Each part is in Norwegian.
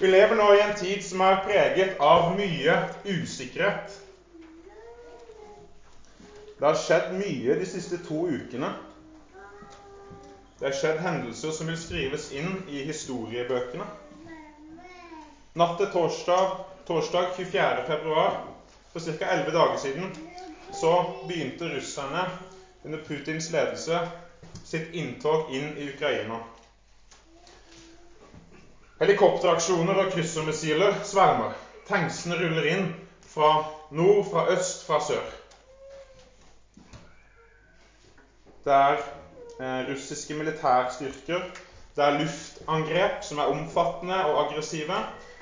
Vi lever nå i en tid som er preget av mye usikkerhet. Det har skjedd mye de siste to ukene. Det har skjedd hendelser som vil skrives inn i historiebøkene. Natt til torsdag, torsdag 24. februar, for ca. 11 dager siden, så begynte russerne under Putins ledelse sitt inntog inn i Ukraina. Helikopteraksjoner og kryssermissiler svermer. Tanksene ruller inn fra nord, fra øst, fra sør. Det er eh, russiske militærstyrker. Det er luftangrep som er omfattende og aggressive.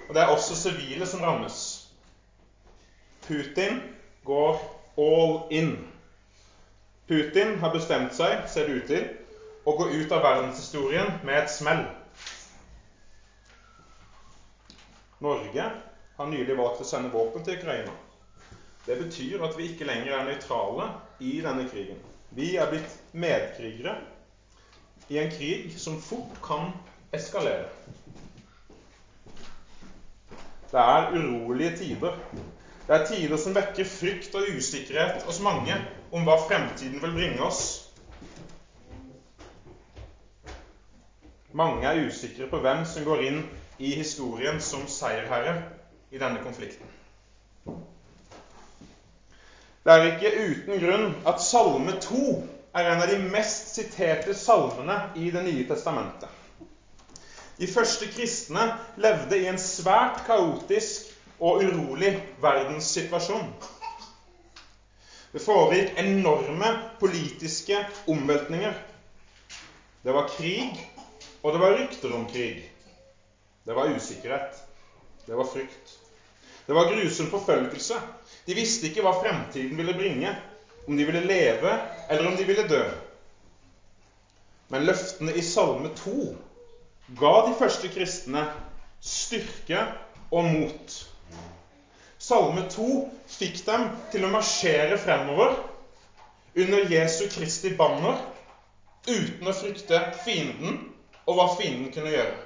Og det er også sivile som rammes. Putin går all in. Putin har bestemt seg, ser det ut til, å gå ut av verdenshistorien med et smell. Norge har nylig valgt å sende våpen til Ukraina. Det betyr at vi ikke lenger er nøytrale i denne krigen. Vi er blitt medkrigere i en krig som fort kan eskalere. Det er urolige tider. Det er tider som vekker frykt og usikkerhet hos mange om hva fremtiden vil bringe oss. Mange er usikre på hvem som går inn i historien som seierherre i denne konflikten. Det er ikke uten grunn at Salme 2 er en av de mest siterte salmene i Det nye testamentet. De første kristne levde i en svært kaotisk og urolig verdenssituasjon. Det foregikk enorme politiske omveltninger. Det var krig, og det var rykter om krig. Det var usikkerhet. Det var frykt. Det var grusom forfølgelse. De visste ikke hva fremtiden ville bringe, om de ville leve eller om de ville dø. Men løftene i Salme 2 ga de første kristne styrke og mot. Salme 2 fikk dem til å marsjere fremover under Jesu Kristi banner uten å frykte fienden og hva fienden kunne gjøre.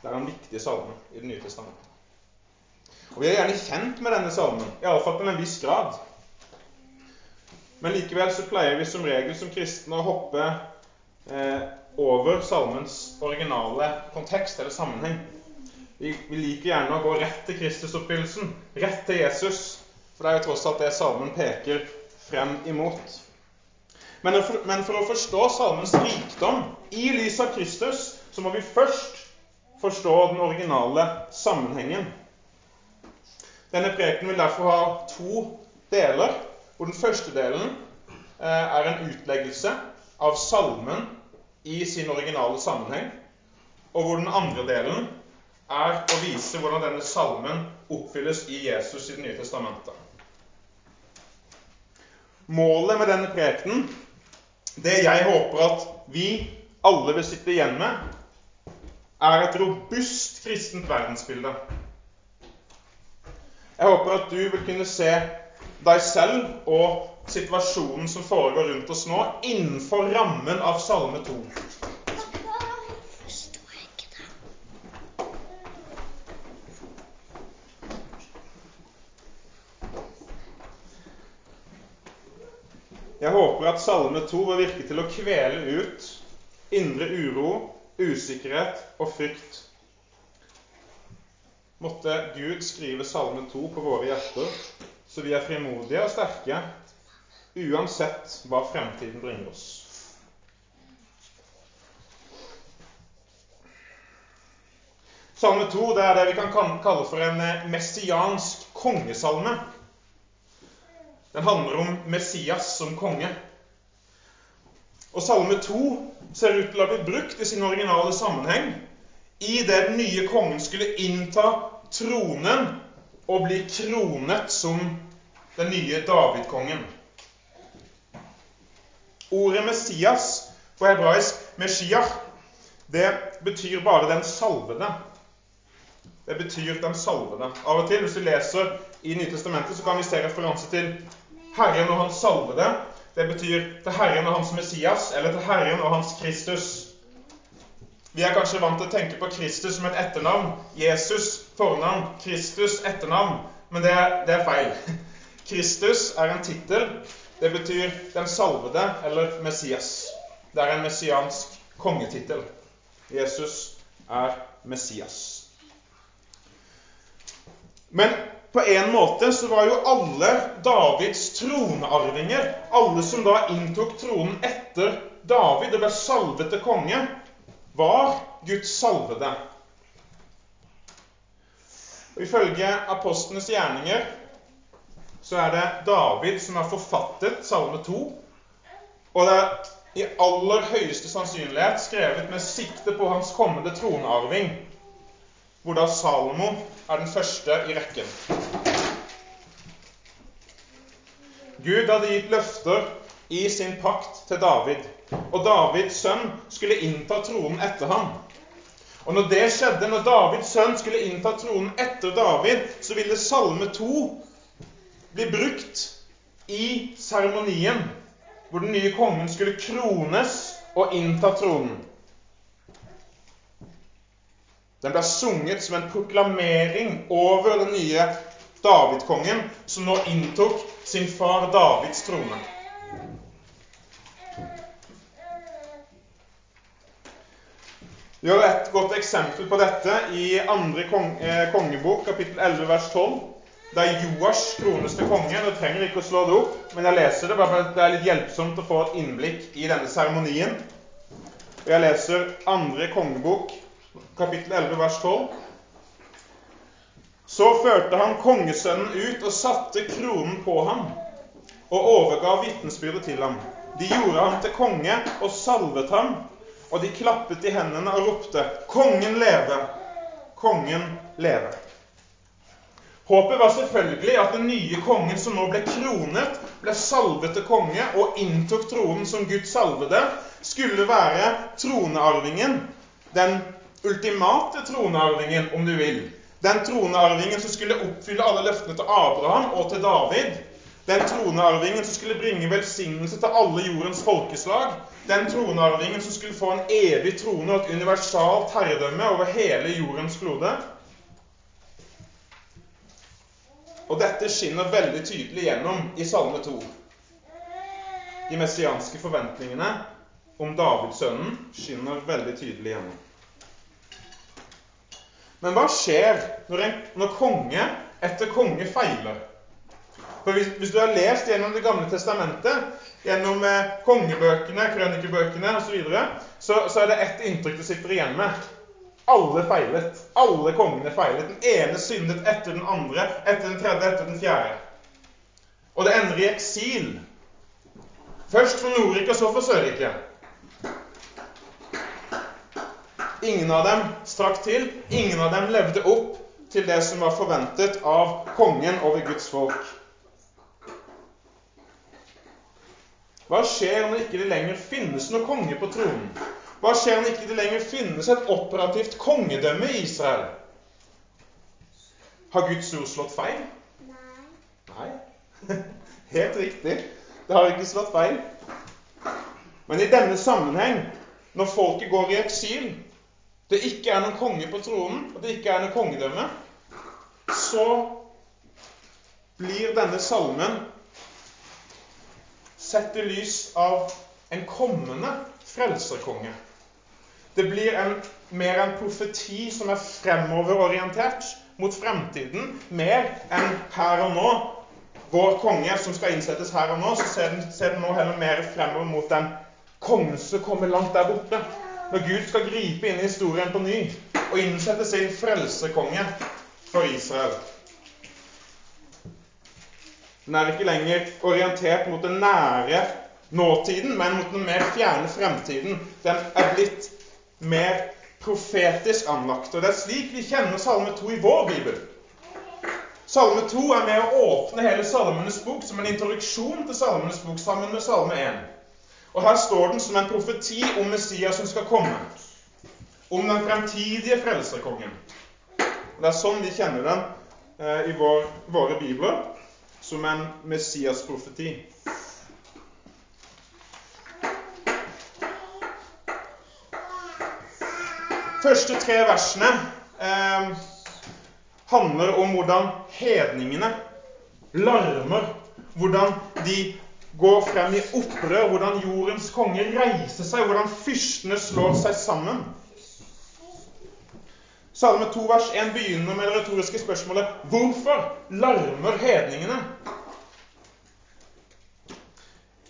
Det er en viktig salme i Det nye testamentet. Og Vi er gjerne kjent med denne salmen, iallfall til en viss grad. Men likevel så pleier vi som regel som kristne å hoppe eh, over salmens originale kontekst eller sammenheng. Vi, vi, liker gjerne å gå rett til Kristusoppfyllelsen, rett til Jesus. For det er jo tross alt det salmen peker frem imot. Men for, men for å forstå salmens rikdom i lys av Kristus, så må vi først forstå den originale sammenhengen. Denne prekenen vil derfor ha to deler, hvor den første delen eh, er en utleggelse av salmen i sin originale sammenheng, og hvor den andre delen er å vise hvordan denne salmen oppfylles i Jesus i Det nye testamentet. Målet med denne prekenen, det jeg håper at vi alle vil sitte igjen med, er et robust kristent verdensbilde. Jeg håper at du vil kunne se deg selv og situasjonen som foregår rundt oss nå, innenfor rammen av Salme 2. Jeg håper at Salme 2 vil virke til å kvele ut indre uro usikkerhet og frykt. Måtte Gud skrive Salme 2 på våre hjerter, så vi er frimodige og sterke uansett hva fremtiden bringer oss. Salme 2 det er det vi kan kalle for en eh, messiansk kongesalme. Den handler om Messias som konge. Og Salme 2 ser ut til å ha blitt brukt i sin originale sammenheng i det den nye kongen skulle innta tronen og bli kronet som den nye David-kongen. Ordet Messias på hebraisk Meshiach det betyr bare 'den salvede'. Det betyr 'den salvede'. Av og til, hvis du leser i Nytestamentet, så kan vi se referanse til Herren og hans salvede det betyr til Herren og hans Messias, eller til Herren og hans Kristus. Vi er kanskje vant til å tenke på Kristus som et etternavn. Jesus fornavn, Kristus etternavn. Men det er, det er feil. Kristus er en tittel. Det betyr 'den salvede' eller 'Messias'. Det er en messiansk kongetittel. Jesus er Messias. Men på en måte så var jo alle Davids tronarvinger, alle som da inntok tronen etter David og ble salvet til konge, var Guds salvede. Og Ifølge apostlenes gjerninger så er det David som har forfattet Salme 2. Og det er i aller høyeste sannsynlighet skrevet med sikte på hans kommende tronarving, hvor da Salomo er den første i rekken. Gud hadde gitt løfter i sin pakt til David, og Davids sønn skulle innta tronen etter ham. Og når det skjedde, når Davids sønn skulle innta tronen etter David, så ville Salme 2 bli brukt i seremonien hvor den nye kongen skulle krones og innta tronen. Den ble sunget som en proklamering over den nye David-kongen, som nå inntok sin far Davids trone. Vi har et godt eksempel på dette i andre eh, kongebok, kapittel 11, vers 12. Det er Joash krones til konge. Du trenger ikke å slå det opp, men jeg leser det. bare Det er litt hjelpsomt å få et innblikk i denne seremonien. Jeg leser andre kongebok, kapittel 11, vers 12. Så førte han kongesønnen ut og satte kronen på ham og overga vitnesbyrdet til ham. De gjorde ham til konge og salvet ham, og de klappet i hendene og ropte:" Kongen leve! Kongen leve! Håpet var selvfølgelig at den nye kongen som nå ble kronet, ble salvet til konge og inntok tronen som Gud salvede, skulle være tronearvingen. Den ultimate tronarvingen, om du vil. Den tronarvingen som skulle oppfylle alle løftene til Abraham og til David. Den tronarvingen som skulle bringe velsignelse til alle jordens folkeslag. Den tronarvingen som skulle få en evig trone og et universalt herredømme over hele jordens klode. Og dette skinner veldig tydelig gjennom i Salme 2. De messianske forventningene om Davidsønnen skinner veldig tydelig gjennom. Men hva skjer når, en, når konge etter konge feiler? For hvis, hvis, du har lest gjennom Det gamle testamentet, gjennom eh, kongebøkene, krønikebøkene osv., så, videre, så så er det ett inntrykk du sitter igjen med. Alle feilet. Alle kongene feilet. Den ene syndet etter den andre, etter den tredje, etter den fjerde. Og det ender i eksil. Først for Nordrike, så for Sørrike. Ingen av dem strakk til. Ingen av dem levde opp til det som var forventet av kongen over Guds folk. Hva skjer når ikke det lenger finnes noen konge på tronen? Hva skjer når ikke det lenger finnes et operativt kongedømme i Israel? Har Guds ord slått feil? Nei. Nei. Helt riktig. Det har ikke slått feil. Men i denne sammenheng, når folket går i eksil, det ikke er noen konge på tronen, og det ikke er noe kongedømme, så blir denne salmen sett i lys av en kommende frelserkonge. Det blir en, mer en profeti som er fremoverorientert mot fremtiden, mer enn her og nå. Vår konge som skal innsettes her og nå, så ser den, ser den nå heller mer fremover mot den kongen som kommer langt der borte. Når Gud skal gripe inn i historien på ny og innsette sin frelsekonge for Israel. Den er ikke lenger orientert mot den nære nåtiden, men mot den mer fjerne fremtiden. Den er blitt mer profetisk anlagt. Og det er slik vi kjenner Salme 2 i vår bibel. Salme 2 er med å åpne hele Salmenes bok som en introduksjon til Salmenes bok sammen med Salme 1. Og her står den som en profeti om Messias som skal komme. Om den fremtidige frelserkongen. Det er sånn vi kjenner den eh, i vår, våre bibler, som en Messias-profeti. første tre versene eh, handler om hvordan hedningene larmer. Hvordan de går frem i opprør, hvordan jordens konge reiser seg, hvordan fyrstene slår seg sammen. Salme 2 vers 1 begynner med det retoriske spørsmålet Hvorfor larmer hedningene?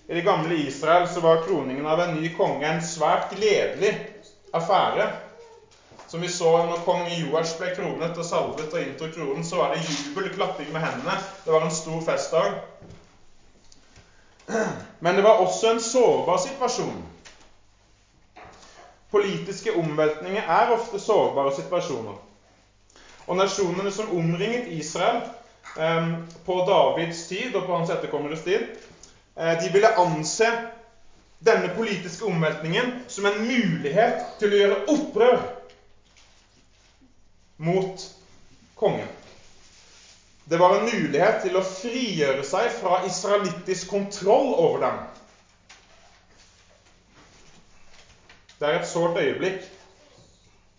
I det gamle Israel så var kroningen av en ny konge en svært gledelig affære. Som vi så når kong Joash ble kronet og salvet og inntok kronen, så var det jubel, klapping med hendene. Det var en stor festdag. Men det var også en sårbar situasjon. Politiske omveltninger er ofte sårbare situasjoner. Og nasjonene som omringet Israel eh, på Davids tid og på hans etterkommeres tid, eh, de ville anse denne politiske omveltningen som en mulighet til å gjøre opprør mot kongen. Det var en mulighet til å frigjøre seg fra israelittisk kontroll over dem. Det er et sårt øyeblikk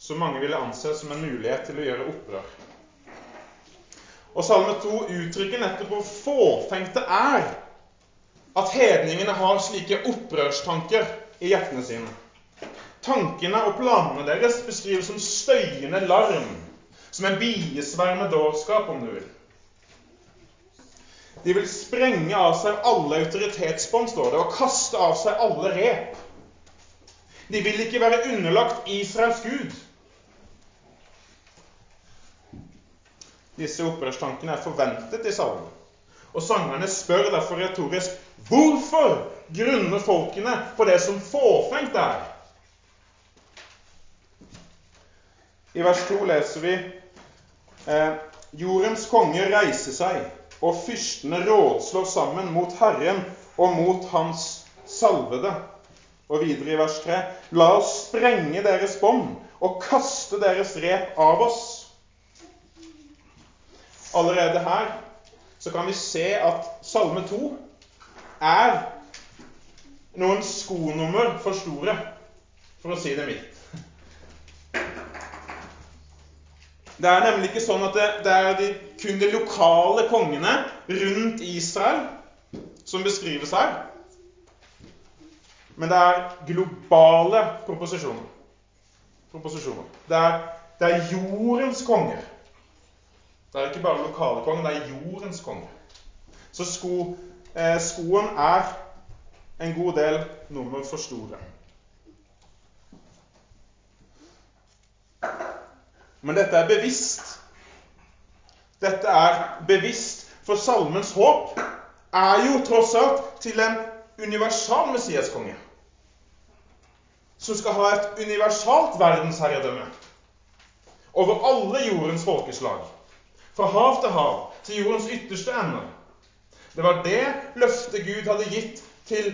som mange ville anse som en mulighet til å gjøre opprør. Og Salme 2 uttrykker nettopp hvor fåfengt det er at hedningene har slike opprørstanker i hjertene sine. Tankene og planene deres beskrives som støyende larm som en biesverm med dårskap, om du vil. De vil sprenge av seg alle autoritetsbånd, står det, og kaste av seg alle rep. De vil ikke være underlagt Israels Gud. Disse opprørstankene er forventet i salmen. Og sangerne spør derfor retorisk hvorfor grunner folkene på det som fåfengt er? I vers 2 leser vi Eh, jordens konge reiser seg, og fyrstene rådslår sammen mot Herren og mot Hans salvede. Og videre i vers 3.: La oss sprenge deres bånd og kaste deres rep av oss. Allerede her så kan vi se at Salme 2 er noen skonummer for store, for å si det mildt. Det er nemlig ikke sånn at det, det er de, kun de lokale kongene rundt Israel som beskrives her. Men det er globale proposisjoner. proposisjoner. Det, er, det er jordens konger. Det er ikke bare lokale konger, det er jordens konger. Så sko, eh, skoen er en god del nummer for store. Men dette er bevisst. Dette er bevisst, for salmens håp er jo tross alt til en universal messiaskonge. Som skal ha et universalt verdensherredømme over alle jordens folkeslag. Fra hav til hav, til jordens ytterste ende. Det var det løftet Gud hadde gitt til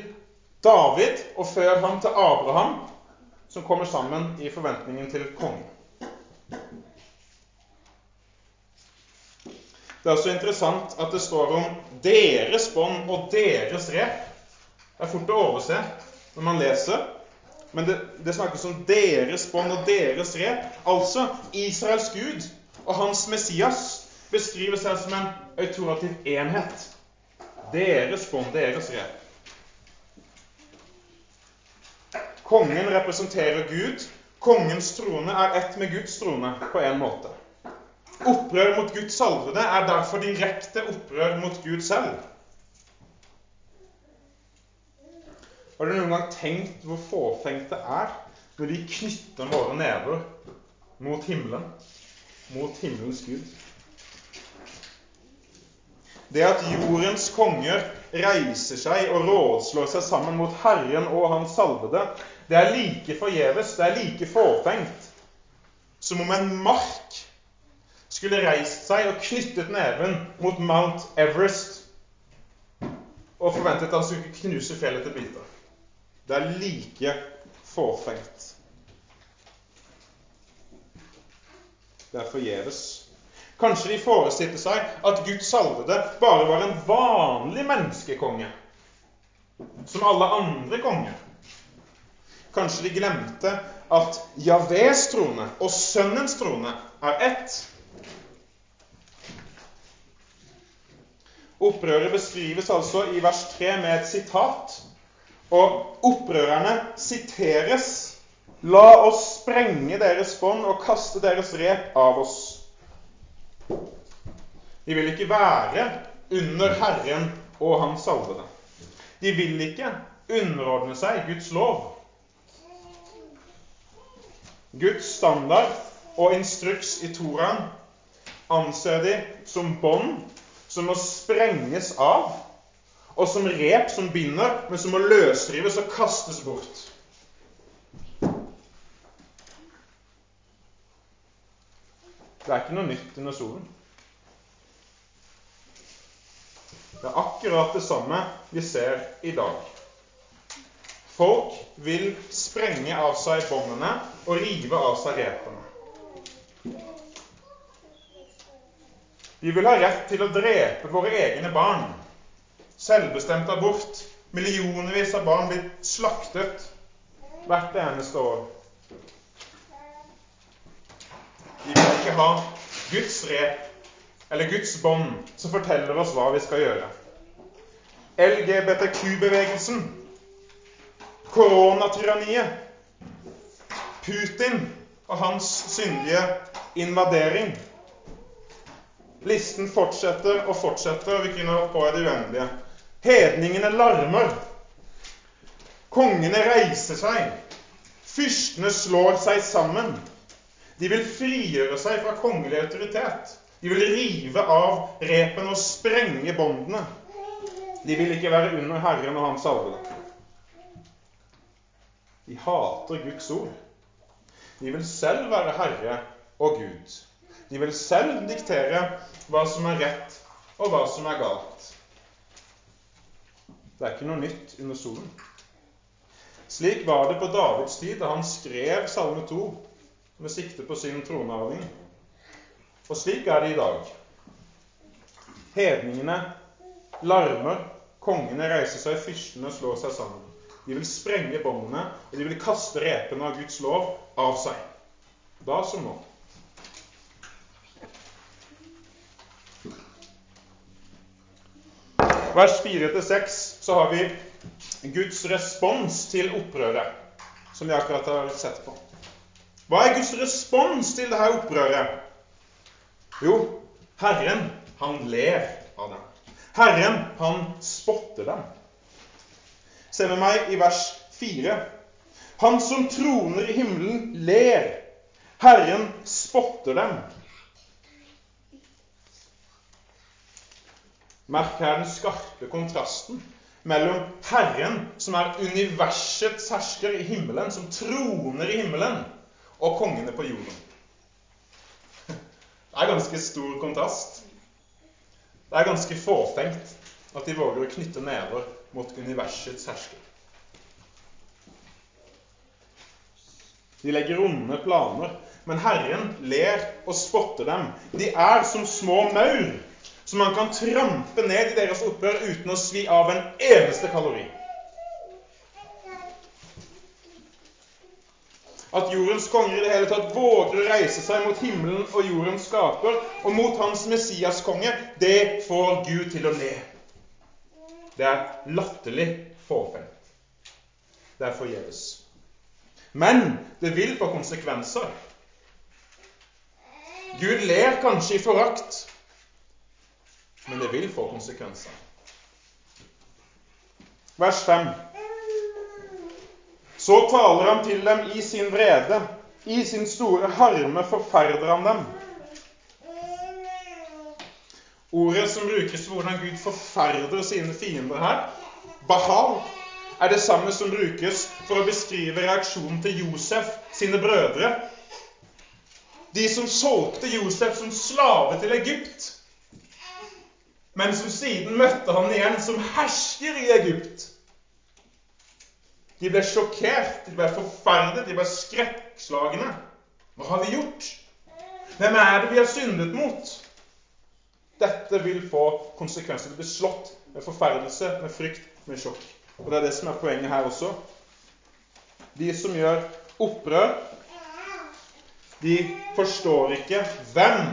David, og før ham til Abraham, som kommer sammen i forventningen til kongen. Det er også interessant at det står om deres bånd og deres rep. Det er fort å overse når man leser, men det, det snakkes om deres bånd og deres rep. Altså Israels Gud og hans Messias beskrives her som en autorativ enhet. Deres bånd, deres rep. Kongen representerer Gud. Kongens trone er ett med Guds trone på en måte. Opprør mot Guds salvede er derfor direkte opprør mot Gud selv. Har du noen gang tenkt hvor fåfengt det er når vi knytter våre never mot himmelen, mot himmelens Gud? Det at jordens konger reiser seg og rådslår seg sammen mot Herren og Hans salvede, det er like forgjeves, det er like fåfengt som om en mark skulle reist seg og knyttet neven mot Mount Everest og forventet at han skulle knuse fjellet til biter. Det er like forfengt. Det er forgjeves. Kanskje de forestilte seg at Guds salvede bare var en vanlig menneskekonge, som alle andre konger. Kanskje de glemte at Javés trone og Sønnens trone er ett. Opprøret beskrives altså i vers 3 med et sitat. Og opprørerne siteres. La oss sprenge deres bånd og kaste deres rep av oss. De vil ikke være under Herren og Hans salvede. De vil ikke underordne seg Guds lov. Guds standard og instruks i Toraen anser de som bånd som må sprenges av, og som rep som binder, men som må løsrives og kastes bort. Det er ikke noe nytt under solen. Det er akkurat det samme vi ser i dag. Folk vil sprenge av seg båndene og rive av seg repene. Vi vil ha rett til å drepe våre egne barn. Selvbestemt abort. Millionvis av barn blir slaktet hvert eneste år. Vi vil ikke ha Guds rep eller Guds bånd som forteller oss hva vi skal gjøre. LGBTQ-bevegelsen, koronatyranniet, Putin og hans syndige invadering. Listen fortsetter og fortsetter, og vi kunne på i det uendelige. Hedningene larmer. Kongene reiser seg. Fyrstene slår seg sammen. De vil frigjøre seg fra kongelig autoritet. De vil rive av repen og sprenge båndene. De vil ikke være under Herren og Hans salvede. De hater Guds ord. De vil selv være herre og Gud. De vil selv diktere hva som er rett, og hva som er galt. Det er ikke noe nytt under solen. Slik var det på Davids tid da han skrev Salme 2 med sikte på sin tronarving. Og slik er det i dag. Hedningene larmer, kongene reiser seg, fyrstene slår seg sammen. De vil sprenge båndene, og de vil kaste repene av Guds lov av seg. Da som nå. Vers 4-6 så har vi Guds respons til opprøret, som vi akkurat har sett på. Hva er Guds respons til dette opprøret? Jo, Herren, han ler av dem. Herren, han spotter dem. Se med meg i vers 4. Han som troner i himmelen, ler. Herren spotter dem. Merk her den skarpe kontrasten mellom Herren, som er universets hersker i himmelen, som troner i himmelen, og kongene på jorden. Det er ganske stor kontrast. Det er ganske fåfengt at de våger å knytte never mot universets hersker. De legger onde planer, men Herren ler og spotter dem. De er som små maur som han kan trampe ned i deres opprør uten å svi av en eneste kalori. at jordens konger i det hele tatt våger å reise seg mot himmelen og jordens skaper og mot hans Messias-konge, det får Gud til å le. Det er latterlig fåfengt. Det er forgjeves. Men det vil få konsekvenser. Gud ler kanskje i forakt, men det vil få konsekvenser. Vers 5. Så taler han til dem i sin vrede. I sin store harme forferder han dem. Ordet som brukes for hvordan Gud forferder sine fiender her, Bahal, er det samme som brukes for å beskrive reaksjonen til Josef sine brødre. De som solgte Josef som slave til Egypt, men som siden møtte han igjen som hersker i Egypt. De ble sjokkert, de ble forferdet, de ble skrekkslagne. Hva har vi gjort? Hvem er det vi har syndet mot? Dette vil få konsekvenser. Det blir slått med forferdelse, med frykt, med sjokk. Og Det er det som er poenget her også. de som gjør opprør, de forstår ikke hvem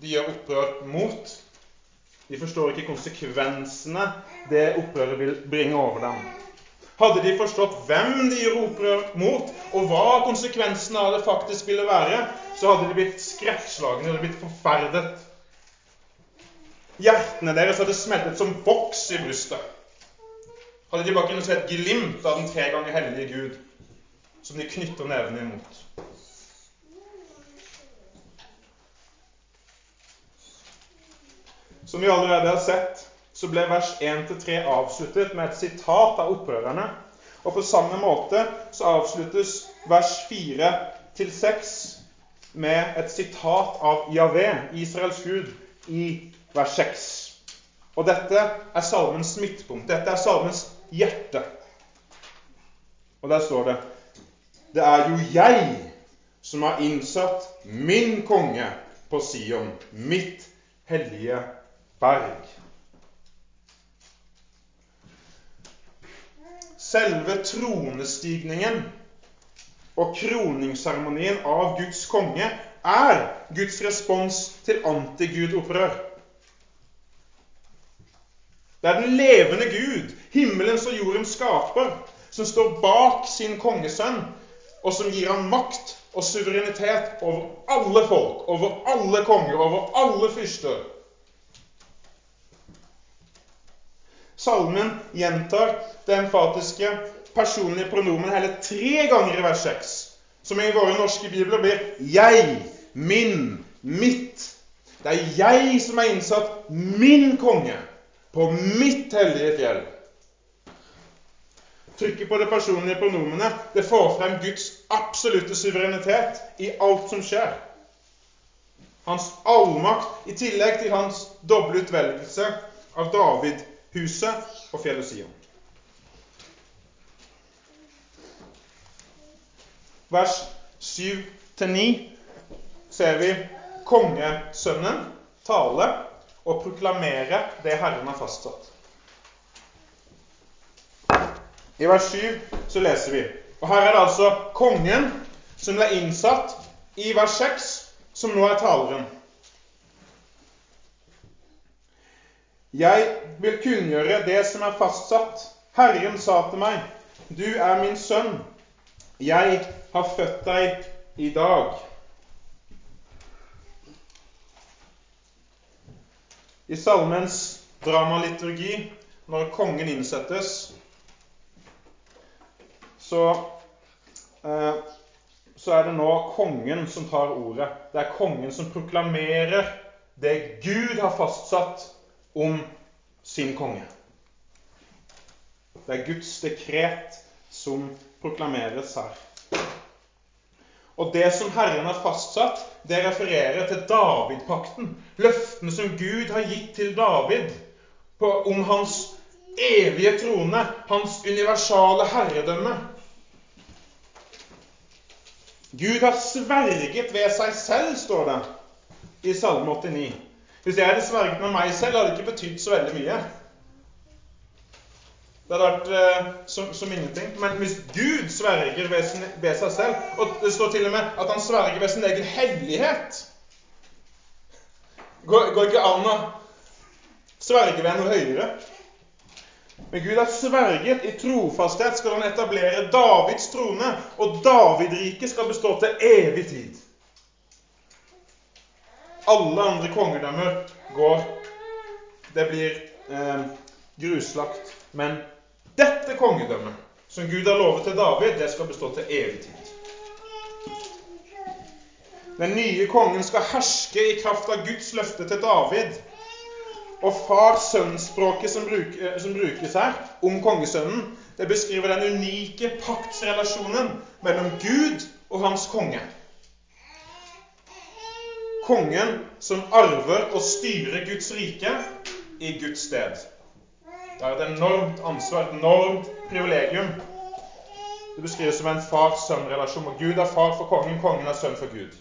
de gjør opprør mot. De forstår ikke konsekvensene det opprøret vil bringe over dem. Hadde de forstått hvem de gjør opprør mot, og hva konsekvensene av det faktisk ville være, så hadde de blitt skrekkslagne, og blitt forferdet. Hjertene deres hadde smeltet som boks i brystet. Hadde de bare kunnet se et glimt av den tre ganger hellige Gud, som de knytter nevene imot. Som vi allerede har sett, så ble vers 1-3 avsluttet med et sitat av opprørerne. Og på samme måte så avsluttes vers 4-6 med et sitat av Javé, Israels Gud, i vers 6. Og dette er salmens midtpunkt. Dette er salmens hjerte. Og der står det Det er jo jeg som har innsatt min konge på Sion, mitt hellige berg. Selve tronestigningen og kroningsseremonien av Guds konge er Guds respons til antigud-opprør. Det er den levende Gud, himmelens og jordens skaper, som står bak sin kongesønn, og som gir ham makt og suverenitet over alle folk, over alle konger, over alle fyrster. Salmen gjentar det emfatiske personlige pronomen hele tre ganger i vers 6, som i våre norske bibler blir 'jeg', 'min', 'mitt'. Det er jeg som er innsatt min konge på mitt hellige fjell. Trykket på det personlige pronomenet det får frem Guds absolutte suverenitet i alt som skjer. Hans allmakt i tillegg til hans doble utvelgelse av David huset og fjellet Sion. Vers 7-9 ser vi kongesønnen tale og proklamere det Herren har fastsatt. I vers 7 så leser vi Og her er det altså kongen som ble innsatt i vers 6, som nå er taleren. Jeg vil kunngjøre det som er fastsatt. Herren sa til meg, du er min sønn. Jeg har født deg i dag. I salmens dramaliturgi, når kongen innsettes, så, eh, så er det nå kongen som tar ordet. Det er kongen som proklamerer det Gud har fastsatt om sin konge. Det er Guds dekret som proklameres her. Og det som Herren har fastsatt, det refererer til Davidpakten. Løftene som Gud har gitt til David på, om hans evige trone, hans universale herredømme. Gud har sverget ved seg selv, står det i Salme 89. Hvis jeg hadde sverget med meg selv, hadde det ikke betydd så veldig mye. Det hadde vært eh, som, som, ingenting. Men hvis Gud sverger ved, sin, ved, seg selv Og det står til og med at han sverger ved sin egen hellighet Går, går ikke an å sverge ved noe høyere. Men Gud har sverget i trofasthet skal han etablere Davids trone, og Davidriket skal bestå til evig tid. Alle andre kongedømmer går Det blir eh, gruslagt. Men dette kongedømmet, som Gud har lovet til David, det skal bestå til evig tid. Den nye kongen skal herske i kraft av Guds løfte til David. Og far-sønn-språket som, eh, som, brukes her om kongesønnen, det beskriver den unike paktsrelasjonen mellom Gud og hans konge kongen som arver og styrer Guds rike i Guds sted. Det er et enormt ansvar, et enormt privilegium. Det beskrives som en far-sønn-relasjon. Og Gud er far for kongen, kongen er sønn for Gud.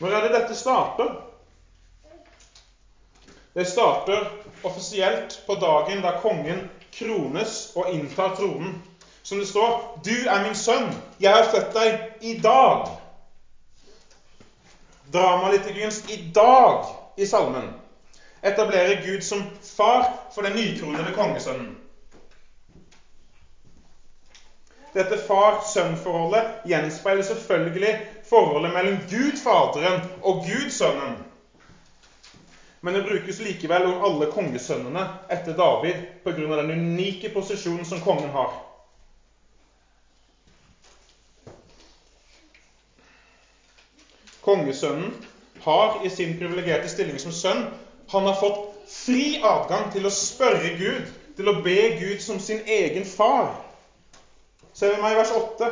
Når er det dette starter? Det starter offisielt på dagen da kongen krones og inntar tronen. Som det står 'Du er min sønn, jeg har født deg i dag'. Dramaliturgiens 'i dag' i salmen etablerer Gud som far for den nykronede kongesønnen. Dette far-sønn-forholdet gjenspeiler selvfølgelig forholdet mellom Gud Faderen og Gud Sønnen. Men det brukes likevel om alle kongesønnene etter David pga. den unike posisjonen som kongen har. Kongesønnen har i sin privilegerte stilling som sønn han har fått fri adgang til å spørre Gud, til å be Gud som sin egen far. Ser vi meg i vers 8?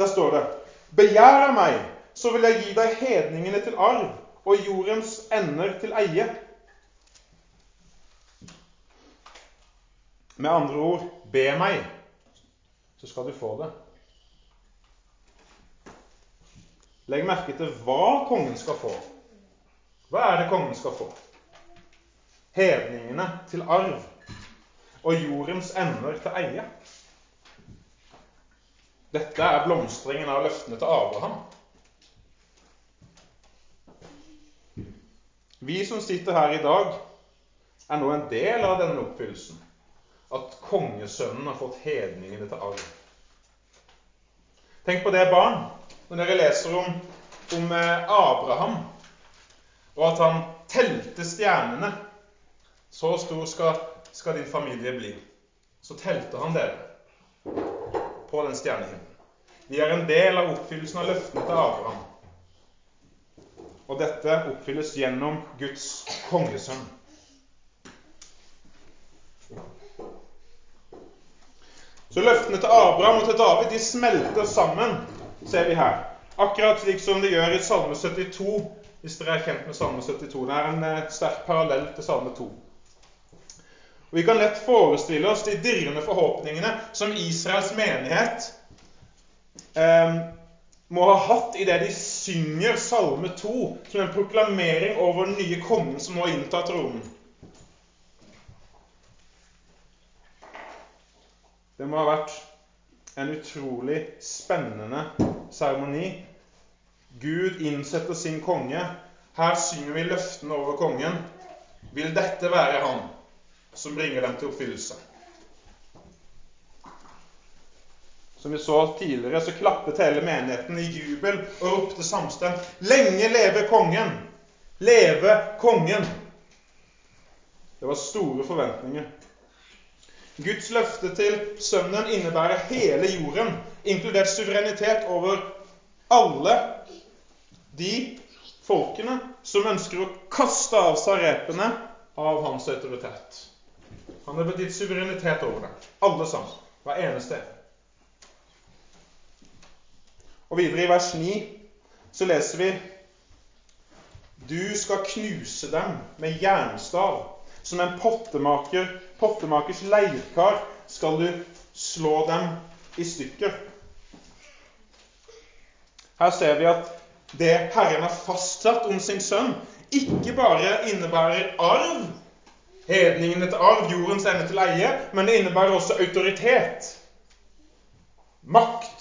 Der står det Begjær av meg, så vil jeg gi deg hedningene til arv og jordens ender til eie. Med andre ord be meg, så skal du få det. Legg merke til hva kongen skal få. Hva er det kongen skal få? Hedningene til arv og jordens ender til eie. Dette er blomstringen av løftene til Abraham. Vi som sitter her i dag, er nå en del av denne oppfyllelsen. At kongesønnen har fått hedningene til arv. Tenk på det, barn, når dere leser om, om eh, Abraham, og at han telte stjernene. Så stor skal, skal din familie bli. Så telte han dere på den stjernehimmelen. Vi er en del av oppfyllelsen av løftene til Abraham. Og dette oppfylles gjennom Guds kongesønn. Så løftene til Abraham og til David de smelter sammen ser vi her. Akkurat slik som det gjør i Salme 72, hvis dere er kjent med Salme 72. Det er en eh, sterk parallell til Salme 2. Og Vi kan lett forestille oss de dirrende forhåpningene som Israels menighet eh, må ha hatt idet de synger Salme 2 som en proklamering over den nye kongen som nå inntar tronen. Det må ha vært en utrolig spennende seremoni. Gud innsetter sin konge. Her synger vi løftene over kongen. Vil dette være han som bringer dem til oppfyllelse? Som vi så tidligere, så klappet hele menigheten i jubel og ropte samstemt 'Lenge leve kongen! Leve kongen!' Det var store forventninger. Guds løfte til Sønnen innebærer hele jorden, inkludert suverenitet over alle de folkene som ønsker å kaste av seg repene av hans autoritet. Han har betydd suverenitet over det. Alle sammen. Hver eneste en. Og videre i vers 9 så leser vi Du skal knuse dem med jernstav som en pottemaker, pottemakers leirkar skal du slå dem i stykker. Her ser vi at det Herren har fastsatt om sin sønn, ikke bare innebærer arv, hedningene til arv, jordens ende til eie, men det innebærer også autoritet, makt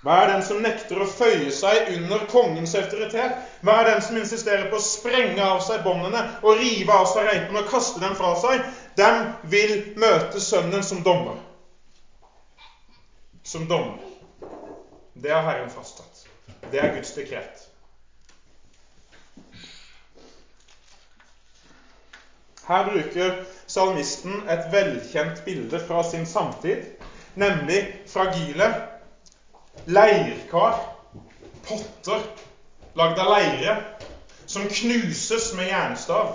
Hva er den som nekter å føye seg under kongens autoritet? Hva er den som insisterer på å sprenge av seg båndene og rive av seg reipene og kaste dem fra seg? Dem vil møte sønnen som dommer. Som dommer. Det har Herren fastsatt. Det er Guds dekret. Her bruker salmisten et velkjent bilde fra sin samtid, nemlig fragile leirkar, potter lagd av leire, som knuses med jernstav.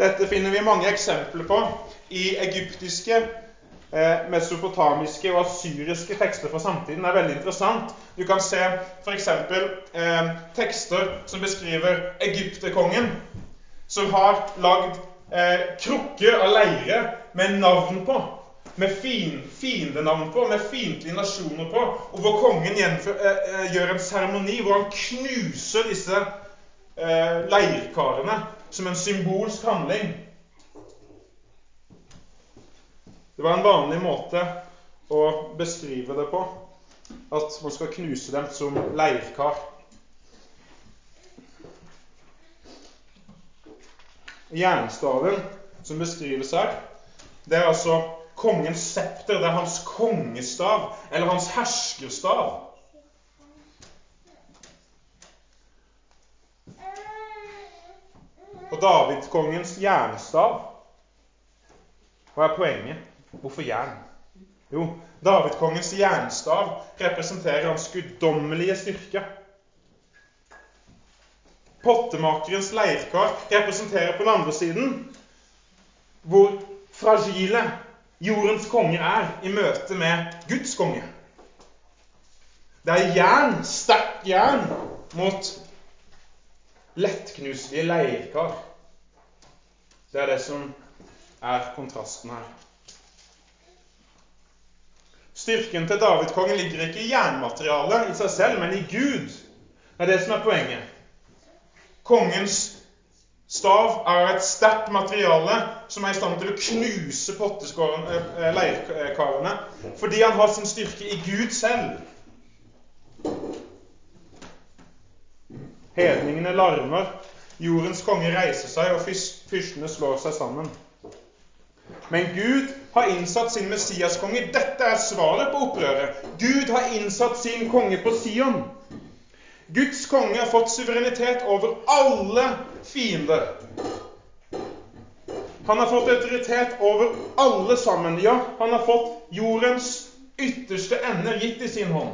Dette finner vi mange eksempler på i egyptiske, eh, mesopotamiske og asyriske tekster fra samtiden. Det er veldig interessant. Du kan se f.eks. Eh, tekster som beskriver egypterkongen, som har lagd eh, krukker av leire med navn på med fin, fiendenavn på, med fiendtlige nasjoner på, og hvor kongen eh, eh, gjør en seremoni hvor han knuser disse eh, leirkarene som en symbolsk handling. Det var en vanlig måte å beskrive det på, at man skal knuse dem som leirkar. Jernstaven som beskrives her, det er altså kongens septer. Det er hans kongestav, eller hans herskerstav. Og Davidkongens jernstav Hva er poenget? Hvorfor jern? Jo, Davidkongens jernstav representerer hans guddommelige styrke. Pottemakerens leirkar representerer på den andre siden hvor fragile jordens konge er i møte med Guds konge. Det er jern, sterkt jern, mot lettknuselige leirkar. Det er det som er kontrasten her. Styrken til Davidkongen ligger ikke i jernmaterialet i seg selv, men i Gud. Det er det som er poenget. Kongens Stav er et sterkt materiale som er i stand til å knuse eh, eh, leirkarene fordi han har sin styrke i Gud selv. Hedningene larmer, jordens konge reiser seg, og fyrstene slår seg sammen. Men Gud har innsatt sin Messiaskonge. Dette er svaret på opprøret. Gud har innsatt sin konge på Sion. Guds konge har fått suverenitet over alle fiender. Han har fått autoritet over alle sammen. Ja, han har fått jordens ytterste ende gitt i sin hånd.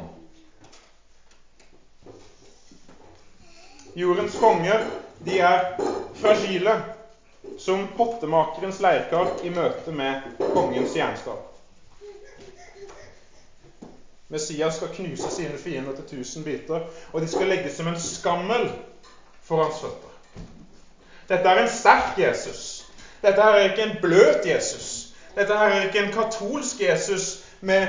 Jordens konger, de er fragile som pottemakerens leirkar i møte med kongens jernstav. Messias skal knuse sine fiender til tusen biter, og de skal legges som en skammel for hans føtter. Dette er en sterk Jesus. Dette er ikke en bløt Jesus. Dette er ikke en katolsk Jesus med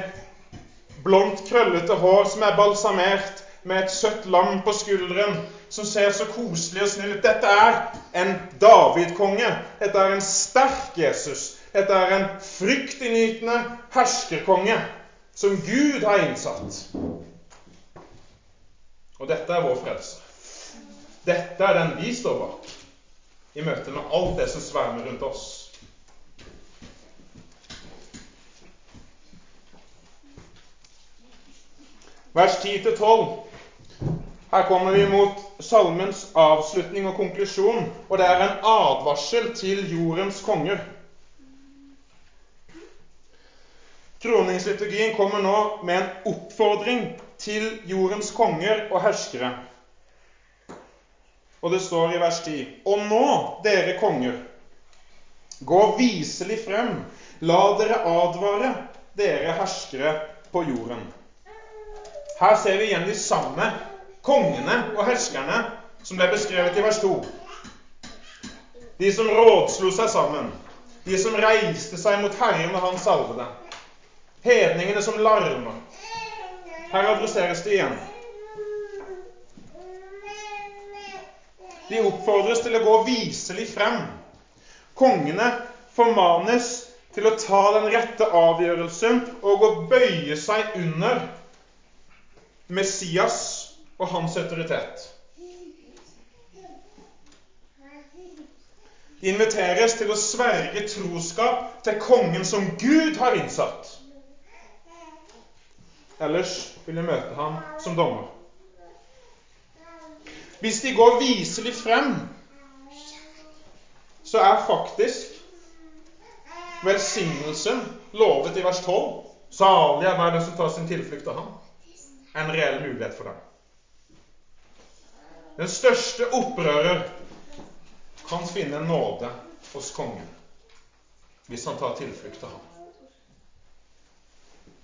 blondt, krøllete hår som er balsamert, med et søtt lam på skulderen, som ser så koselig og snill ut. Dette er en David-konge. Dette er en sterk Jesus. Dette er en fryktinngytende herskerkonge som Gud har innsatt. Og dette er vår frelse. Dette er den vi står bak i møte med alt det som svermer rundt oss. Vers 10-12. Her kommer vi mot salmens avslutning og konklusjon, og det er en advarsel til jordens konger. Kroningsliturgien kommer nå med en oppfordring til jordens konger og herskere. Og det står i vers 10.: Og nå, dere konger, gå viselig frem, la dere advare, dere herskere på jorden. Her ser vi igjen de samme kongene og herskerne som ble beskrevet i vers 2. De som rådslo seg sammen, de som reiste seg mot Herren og hans salvede. Hedningene som larmer. Her adresseres det igjen. De oppfordres til å gå viselig frem. Kongene formanes til å ta den rette avgjørelsen og å bøye seg under Messias og hans autoritet. De inviteres til å sverge troskap til kongen som Gud har innsatt. Ellers vil de møte ham som dommer. Hvis de går viselig frem, så er faktisk velsignelsen lovet i vers 12 Salig er hver den som tar sin tilflukt av ham. En reell mulighet for dem. Den største opprører kan finne nåde hos kongen hvis han tar tilflukt av ham.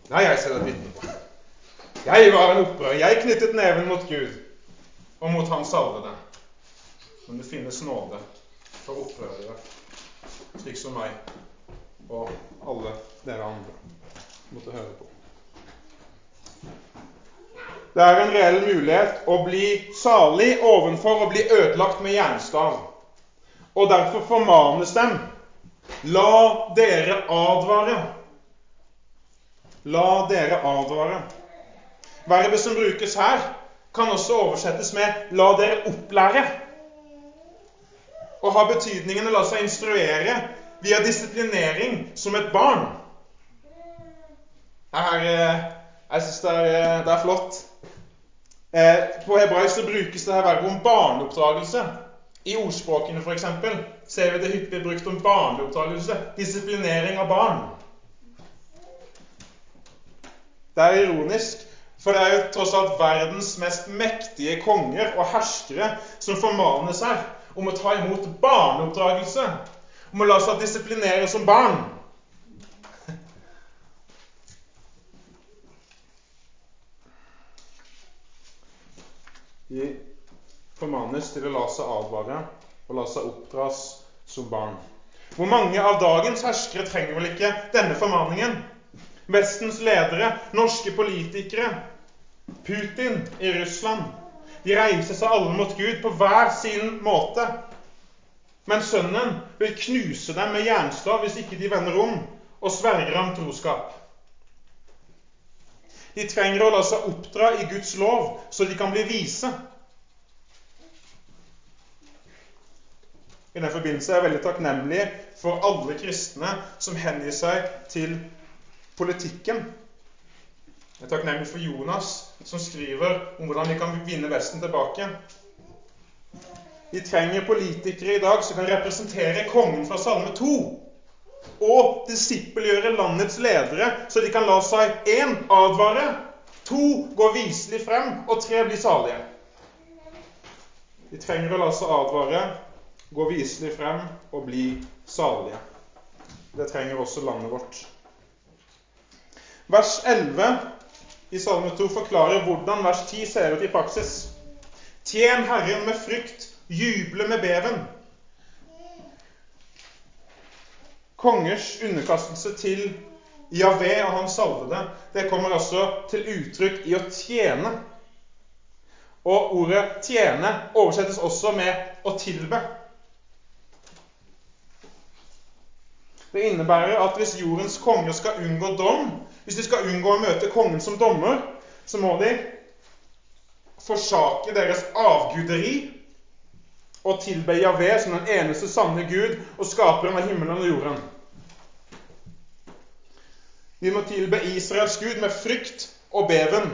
Nei, jeg ser et vitne på. Jeg var en opprører. Jeg knyttet neven mot Gud og mot Hans salvede. Men det finnes nåde for opprørere slik som meg. og alle dere andre måtte høre på. Det er en reell mulighet å bli salig ovenfor å bli ødelagt med jernstav. Og derfor formanes dem La dere advare. La dere advare. Verbet som brukes her, kan også oversettes med 'la dere opplære'. Og ha betydningen å la seg instruere via disiplinering som et barn. Her, eh, jeg syns det, det, er flott. Eh, på hebraisk så brukes det her verbet om barneoppdragelse. I ordspråkene f.eks. ser vi det hyppig brukt om barneoppdragelse. Disiplinering av barn. Det er ironisk, for det er jo tross alt verdens mest mektige konger og herskere som formanes her om å ta imot barneoppdragelse. Om å la seg disiplinere som barn. De formanes til å la seg advare og la seg oppdras som barn. Hvor mange av dagens herskere trenger vel ikke denne formaningen? Vestens ledere, norske politikere, Putin i Russland. De reiser seg alle mot Gud på hver sin måte. Men sønnen vil knuse dem med jernstav hvis ikke de vender om og sverger ham troskap. De trenger å la seg oppdra i Guds lov, så de kan bli vise. I den forbindelse er jeg veldig takknemlig for alle kristne som hengir seg til politikken. Jeg er takknemlig for Jonas, som skriver om hvordan vi kan vinne Vesten tilbake. Vi trenger politikere i dag som kan representere kongen fra Salme 2 og disippelgjøre landets ledere, så de kan la seg én advare, to gå viselig frem, og tre bli salige. De trenger å la seg advare, gå viselig frem og bli salige. Det trenger også landet vårt. Vers 11 i Salme 2 forklarer hvordan vers 10 ser ut i praksis. Tjen Herren med frykt, juble med beven. Kongers underkastelse til Javé og hans salvede, det kommer altså til uttrykk i å tjene. Og ordet 'tjene' oversettes også med 'å tilbe'. Det innebærer at hvis jordens konger skal unngå dom, hvis de skal unngå å møte kongen som dommer, så må de forsake deres avguderi og tilbe Javé som den eneste sanne Gud og skaperen av himmelen og jorden. Vi må tilbe Israels Gud med frykt og beven.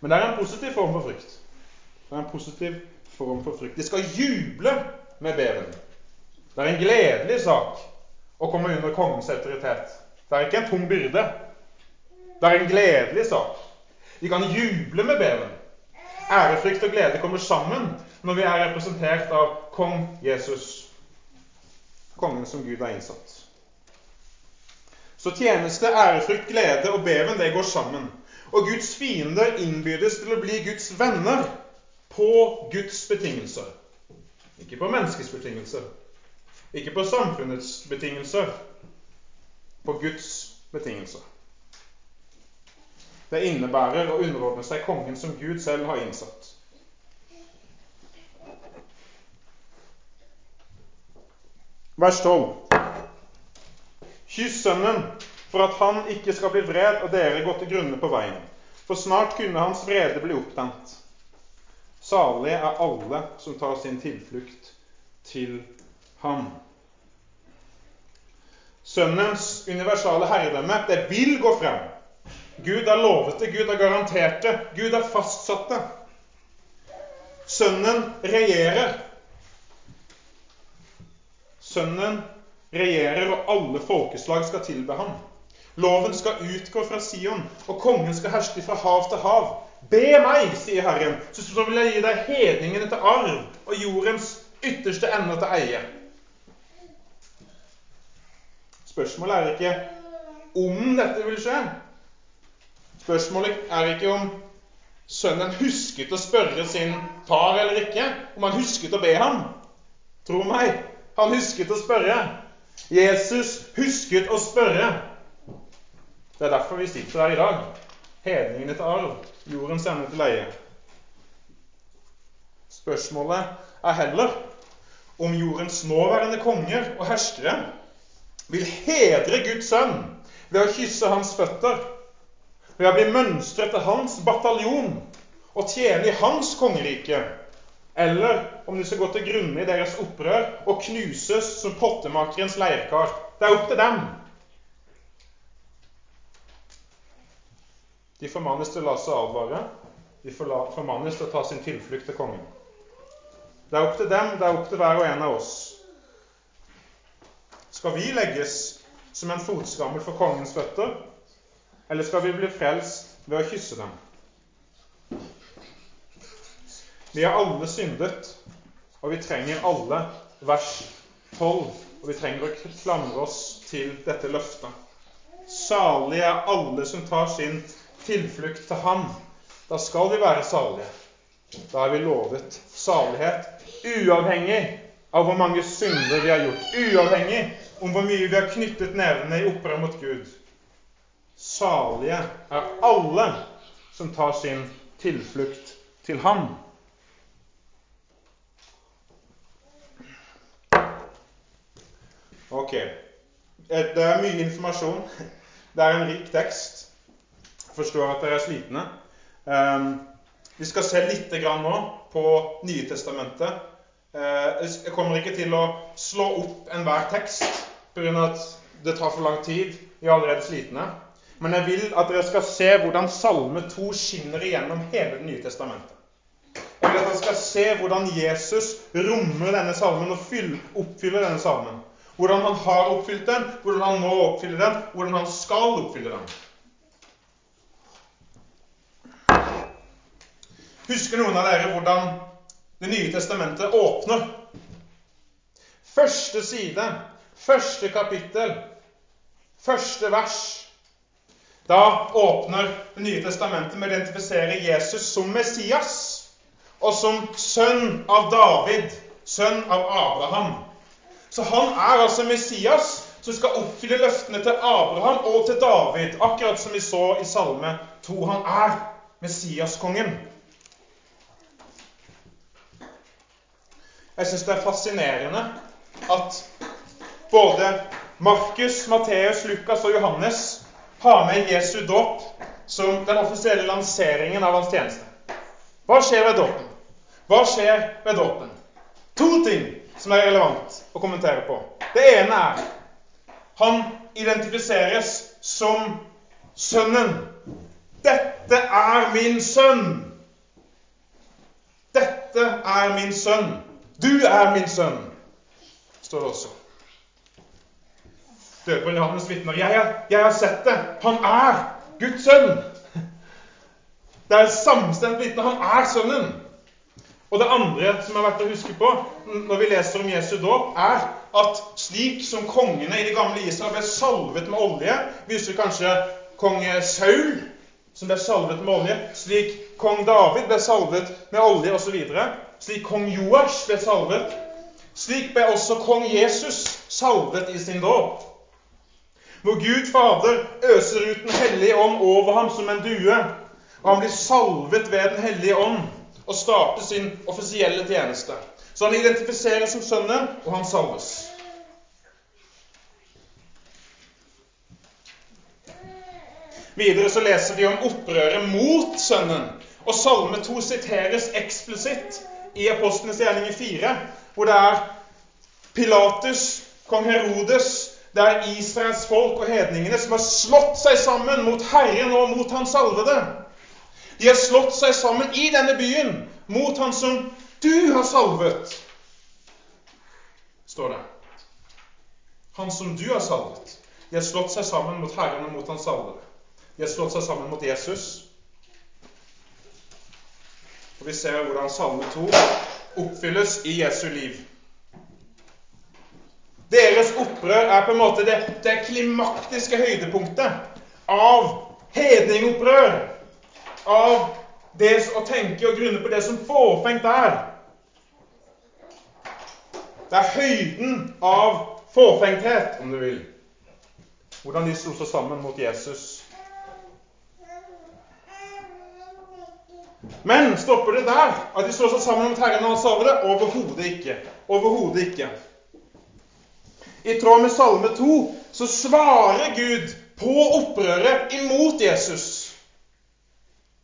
Men det er en positiv form for frykt. Det er en positiv form for frykt. De skal juble med beven. Det er en gledelig sak å komme under kongens autoritet. Det er ikke en tung byrde. Det er en gledelig sak. Vi kan juble med beven. Ærefrykt og glede kommer sammen når vi er representert av kong Jesus, kongen som Gud har innsatt. Så tjeneste, ærefrykt, glede og beven, det går sammen. Og Guds fiender innbydes til å bli Guds venner på Guds betingelser. Ikke på menneskets betingelser. Ikke på samfunnets betingelser. På Guds betingelser. Det innebærer å underordne seg kongen som Gud selv har innsatt. Vers 12. Kyss sønnen, for at han ikke skal bli vred og dere gå til grunne på veien. For snart kunne hans vrede bli opptent. Salige er alle som tar sin tilflukt til ham. Sønnens universale herredømme, det vil gå frem. Gud har lovet det, Gud har garantert det, Gud har fastsatt det. Sønnen regjerer. Sønnen regjerer, og alle folkeslag skal tilbe ham. Loven skal utgå fra Sion, og kongen skal herske fra hav til hav. Be meg, sier Herren, så vil jeg gi deg hedningene til arv og jordens ytterste ende til eie. Spørsmålet er ikke om dette vil skje. Spørsmålet er ikke om sønnen husket å spørre sin far eller ikke. Om han husket å be ham. Tro meg, han husket å spørre. Jesus husket å spørre. Det er derfor vi sitter her i dag. Hedningene til arv, jordens ende til leie. Spørsmålet er heller om jordens nåværende konger og herskere vil hedre Guds sønn ved å kysse hans føtter, ved å bli mønstret til hans bataljon og tjene i hans kongerike, eller om de skal gå til grunne i deres opprør og knuses som pottemakerens leirkar. Det er opp til dem. De formannes til å la seg advare. De formannes til å ta sin tilflukt til kongen. Det er opp til dem, det er opp til hver og en av oss. Skal vi legges som en fotskammel for kongens føtter, eller skal vi bli frelst ved å kysse dem? Vi har alle syndet, og vi trenger alle vers 12. Og vi trenger å klamre oss til dette løftet. Salige er alle som tar sin tilflukt til Ham. Da skal vi være salige. Da er vi lovet salighet uavhengig av hvor mange synder vi har gjort, uavhengig om hvor mye vi har knyttet nevene i opprør mot Gud. Salige er alle som tar sin tilflukt til Ham. Ok. Det er mye informasjon. Det er en rik tekst. Jeg forstår at dere er slitne. Ehm, vi skal se litt nå på Nye Testamentet. Eh, jeg kommer ikke til å slå opp enhver tekst pga. at det tar for lang tid. Vi er allerede slitne. Men jeg vil at dere skal se hvordan Salme 2 skinner igjennom hele Det nye testamentet. Jeg vil at dere skal se hvordan Jesus rommer denne salmen og oppfyller denne salmen. Hvordan han har oppfylt den, hvordan han nå oppfyller den, hvordan han skal oppfylle den. Husker noen av dere hvordan Det nye testamentet åpner? Første side, første kapittel, første vers. Da åpner Det nye testamentet med å identifisere Jesus som Messias og som sønn av David, sønn av Abraham. Så han er altså Messias som skal oppfylle løftene til Abraham og til David, akkurat som vi så i Salme 2. Han er Messiaskongen. Jeg syns det er fascinerende at både Markus, Matteus, Lukas og Johannes har med Jesu dåp som den offisielle lanseringen av hans tjeneste. Hva skjer ved dåpen? Hva skjer ved dåpen? To ting som er relevant å kommentere på. Det ene er han identifiseres som sønnen. Dette er min sønn. Dette er min sønn. Du er min sønn, står det også. Døperen Johannes vitner. Jeg, jeg har sett det. Han er Guds sønn. Det er samstemt vitne. Han er sønnen. Og det andre som er verdt å huske på når vi leser om Jesu dåp, er at slik som kongene i det gamle Israel ble salvet med olje Vi husker kanskje kong Saul, som ble salvet med olje. Slik kong David ble salvet med olje, osv slik kong Joash ble salvet, slik ble også kong Jesus salvet i sin dåp. Hvor Gud Fader øser ut Den hellige ånd over ham som en due, og han blir salvet ved Den hellige ånd og starter sin offisielle tjeneste. Så han identifiseres som sønnen, og han salves. Videre så leser vi om opprøret mot sønnen. Og Salme 2 siteres eksplisitt i Apostlenes gjerninger 4, hvor det er Pilatus, kong Herodes, det er Israels folk og hedningene som har slått seg sammen mot Herren og mot Hans salvede. De har slått seg sammen i denne byen mot Han som du har salvet, står det. Han som du har salvet. De har slått seg sammen mot Herren og mot Hans salvede. De har slått seg sammen mot Jesus. Og vi ser hvordan Salme 2 oppfylles i Jesu liv. Deres opprør er på en måte det, det klimaktiske høydepunktet av hedningopprør. Av det å tenke og grunne på det som fåfengt er. Det er høyden av fåfengthet, om du vil. Hvordan de slo seg sammen mot Jesus. Men stopper det der? At de slår seg sammen mot Herren og hans arvede? Overhodet ikke. Overhodet ikke. I tråd med Salme 2 så svarer Gud på opprøret imot Jesus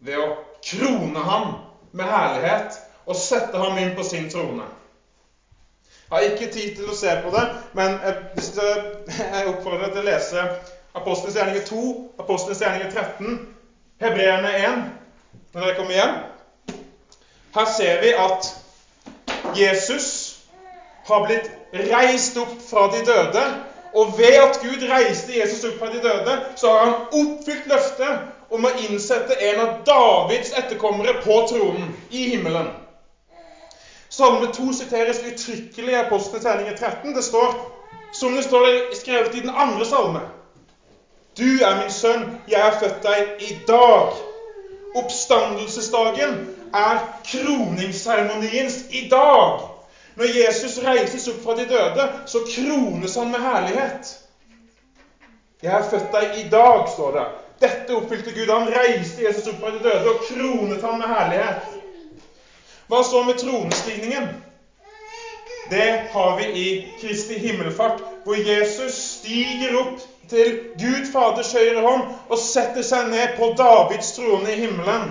ved å krone ham med herlighet og sette ham inn på sin trone. Jeg har ikke tid til å se på det, men jeg oppfordrer deg til å lese Apostelens gjerninger 2, Apostelens gjerninger 13, Hebreerne 1 når jeg kommer hjem. Her ser vi at Jesus har blitt reist opp fra de døde. Og ved at Gud reiste Jesus opp fra de døde, så har han oppfylt løftet om å innsette en av Davids etterkommere på tronen i himmelen. Salme 2 siteres uttrykkelig i Apostelens gjerninger 13. Det står, som det står skrevet i den andre salme Du er min sønn, jeg har født deg i dag. Oppstandelsesdagen er kroningsseremoniens i dag. Når Jesus reises opp fra de døde, så krones han med herlighet. Jeg har født deg i dag, står det. Dette oppfylte Gud. Han reiste Jesus opp fra de døde og kronet ham med herlighet. Hva så med tronestigningen? Det har vi i Kristi himmelfart, hvor Jesus stiger opp til Gud Faders høyre hånd og setter seg ned på Davids trone i himmelen.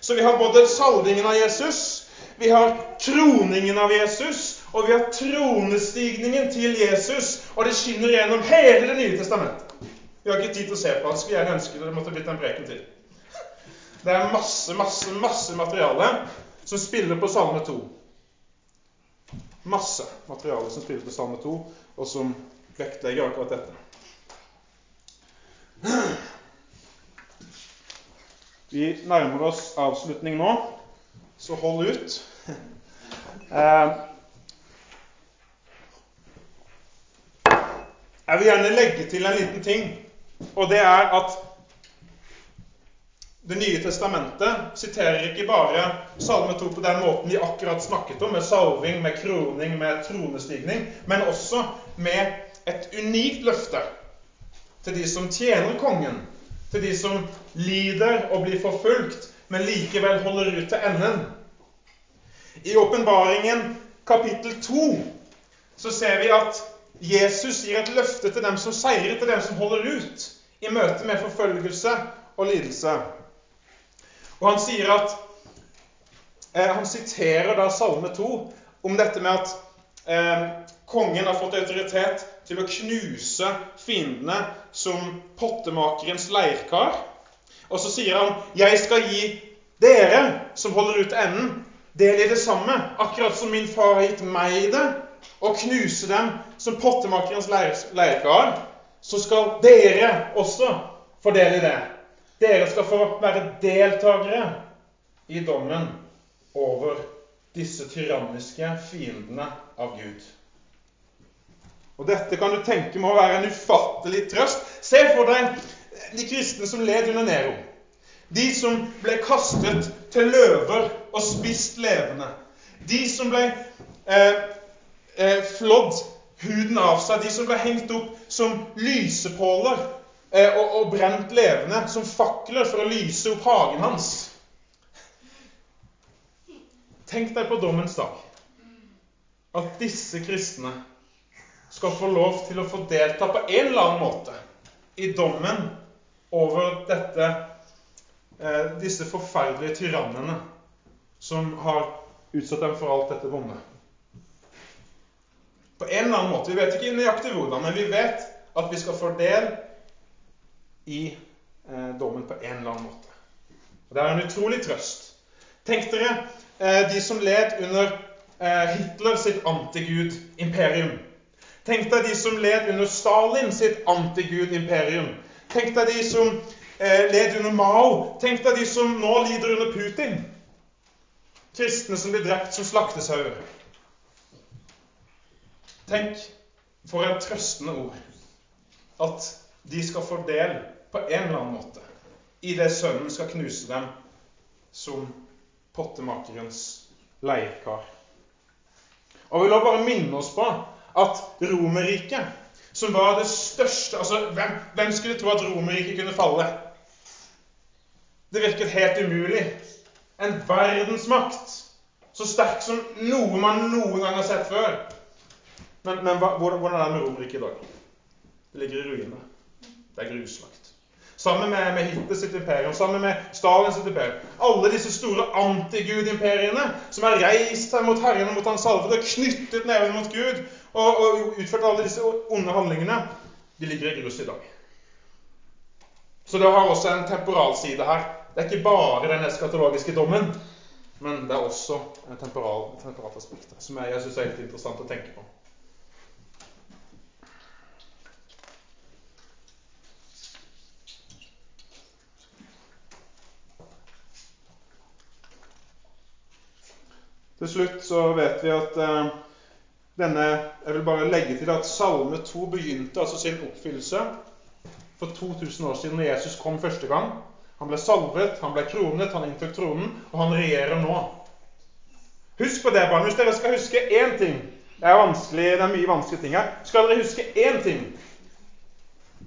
Så vi har både salvingen av Jesus, vi har kroningen av Jesus, og vi har tronestigningen til Jesus. Og det skinner gjennom hele Det nye testamentet. Vi har ikke tid til å se på det. Skulle gjerne ønske det måtte blitt en preken til. Det er masse, masse, masse materiale som spiller på Salme 2. Masse materiale som spiller på Salme 2, og som vektlegger akkurat dette. Vi nærmer oss avslutning nå, så hold ut. Eh, jeg vil gjerne legge til en liten ting, og det er at det nye testamentet siterer ikke bare Salme 2 på den måten vi akkurat snakket om, med salving, med kroning, med tronestigning, men også med et unikt løfte til de som tjener kongen, til de som lider og blir forfulgt, men likevel holder ut til enden. I åpenbaringen kapittel 2 så ser vi at Jesus gir et løfte til dem som seirer, til dem som holder ut i møte med forfølgelse og lidelse. Og han sier at eh, Han siterer da Salme 2 om dette med at eh, kongen har fått autoritet til å knuse fiendene som pottemakerens leirkar. Og så sier han 'Jeg skal gi dere som holder ut enden, del i det samme', akkurat som min far har gitt meg det, og knuse dem som pottemakerens leirkar, så skal dere også få del i det. Dere skal få være deltakere i dommen over disse tyranniske fiendene av Gud. Og Dette kan du tenke må være en ufattelig trøst. Se for deg de kristne som led under Nero. De som ble kastet til løver og spist levende. De som ble eh, eh, flådd huden av seg. De som ble hengt opp som lysepåler Eh, og, og brent levende som fakler for å lyse opp hagen hans. Tenk deg på dommens dag at disse kristne skal få lov til å få delta på en eller annen måte i dommen over dette, eh, disse forferdelige tyrannene som har utsatt dem for alt dette vonde. På en eller annen måte. Vi vet ikke nøyaktig hvordan, men vi vet at vi skal få del i eh, dommen på en eller annen måte. Og Det er en utrolig trøst. Tenk dere eh, de som led under Hitler sitt antigud-imperium. Tenk deg de som led under Stalin sitt antigud-imperium. Tenk deg de som eh, led under Mao. Tenk deg de som nå lider under Putin. Kristne som blir drept som slaktesauer. Tenk for en trøstende ord at de skal få del på en eller annen måte i det Sønnen skal knuse dem som pottemakerens leiekar. Og vi vil bare minne oss på at Romerriket, som var det største altså, hvem, hvem skulle tro at Romerriket kunne falle? Det virket helt umulig. En verdensmakt så sterk som noe man noen gang har sett før. Men, men hvordan, hvordan er det med Romerriket i dag? Det ligger i ruiner. Det er gruslagt. Sammen med, med Hitler sitt imperium, sammen med Stalin sitt imperium. Alle disse store antigud-imperiene som har reist seg mot Herren og mot Hans salvede, knyttet nevene mot Gud og, og utført alle disse onde handlingene, de ligger i grus i dag. Så det har også en temporalside her. Det er ikke bare den eskatologiske dommen, men det er også en temporal, temporalt aspekt som jeg, jeg syns er litt interessant å tenke på. Til slutt så vet vi at uh, denne Jeg vil bare legge til at Salme 2 begynte altså sin oppfyllelse for 2000 år siden når Jesus kom første gang. Han ble salvet, han ble kronet, han inntok tronen, og han regjerer nå. Husk på det, barn. Hvis dere skal huske én ting Det er vanskelig, det er mye vanskelige ting her. Skal dere huske én ting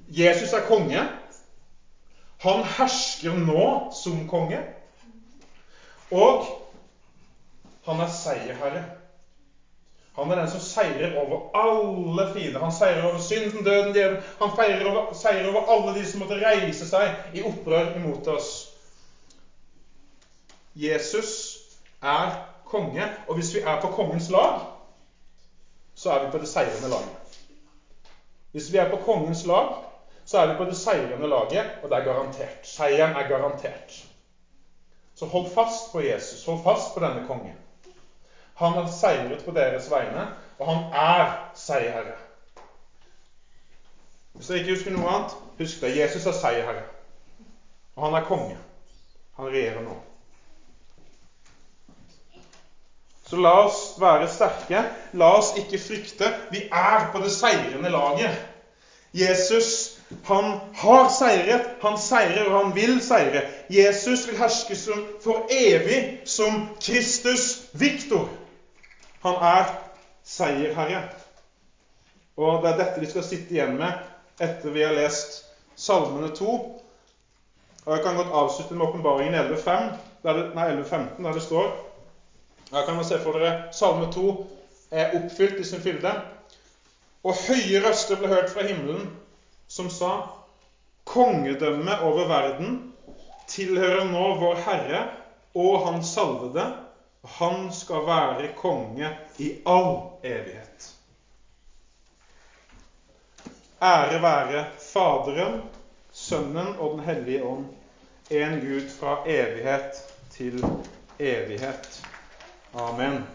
Jesus er konge. Han hersker nå som konge. Og han er seierherre. Han er den som seirer over alle fiender. Han seirer over synden, døden, djevelen. Han over, seirer over alle de som måtte reise seg i opprør imot oss. Jesus er konge, og hvis vi er på kongens lag, så er vi på det seirende laget. Hvis vi er på kongens lag, så er vi på det seirende laget, og det er garantert. Seieren er garantert. Så hold fast på Jesus. Hold fast på denne kongen. Han har seiret på deres vegne, og han er seierherre. Hvis dere ikke husker noe annet, husk det. Jesus er seierherre. Og han er konge. Han regjerer nå. Så la oss være sterke. La oss ikke frykte. Vi er på det seirende laget. Jesus, han har seiret. Han seirer, og han vil seire. Jesus vil herske som, for evig som Kristus Viktor. Han er seierherre. Og det er dette vi skal sitte igjen med etter vi har lest Salmene 2. Og Jeg kan godt avslutte med åpenbaringen 11.5, nei 11.15, der det står Her kan se for dere Salme 2 er oppfylt i sin fylde. Og høye røster ble hørt fra himmelen, som sa Kongedømmet over verden tilhører nå vår Herre og Hans salvede han skal være konge i all evighet. Ære være Faderen, Sønnen og Den hellige ånd, en Gud fra evighet til evighet. Amen.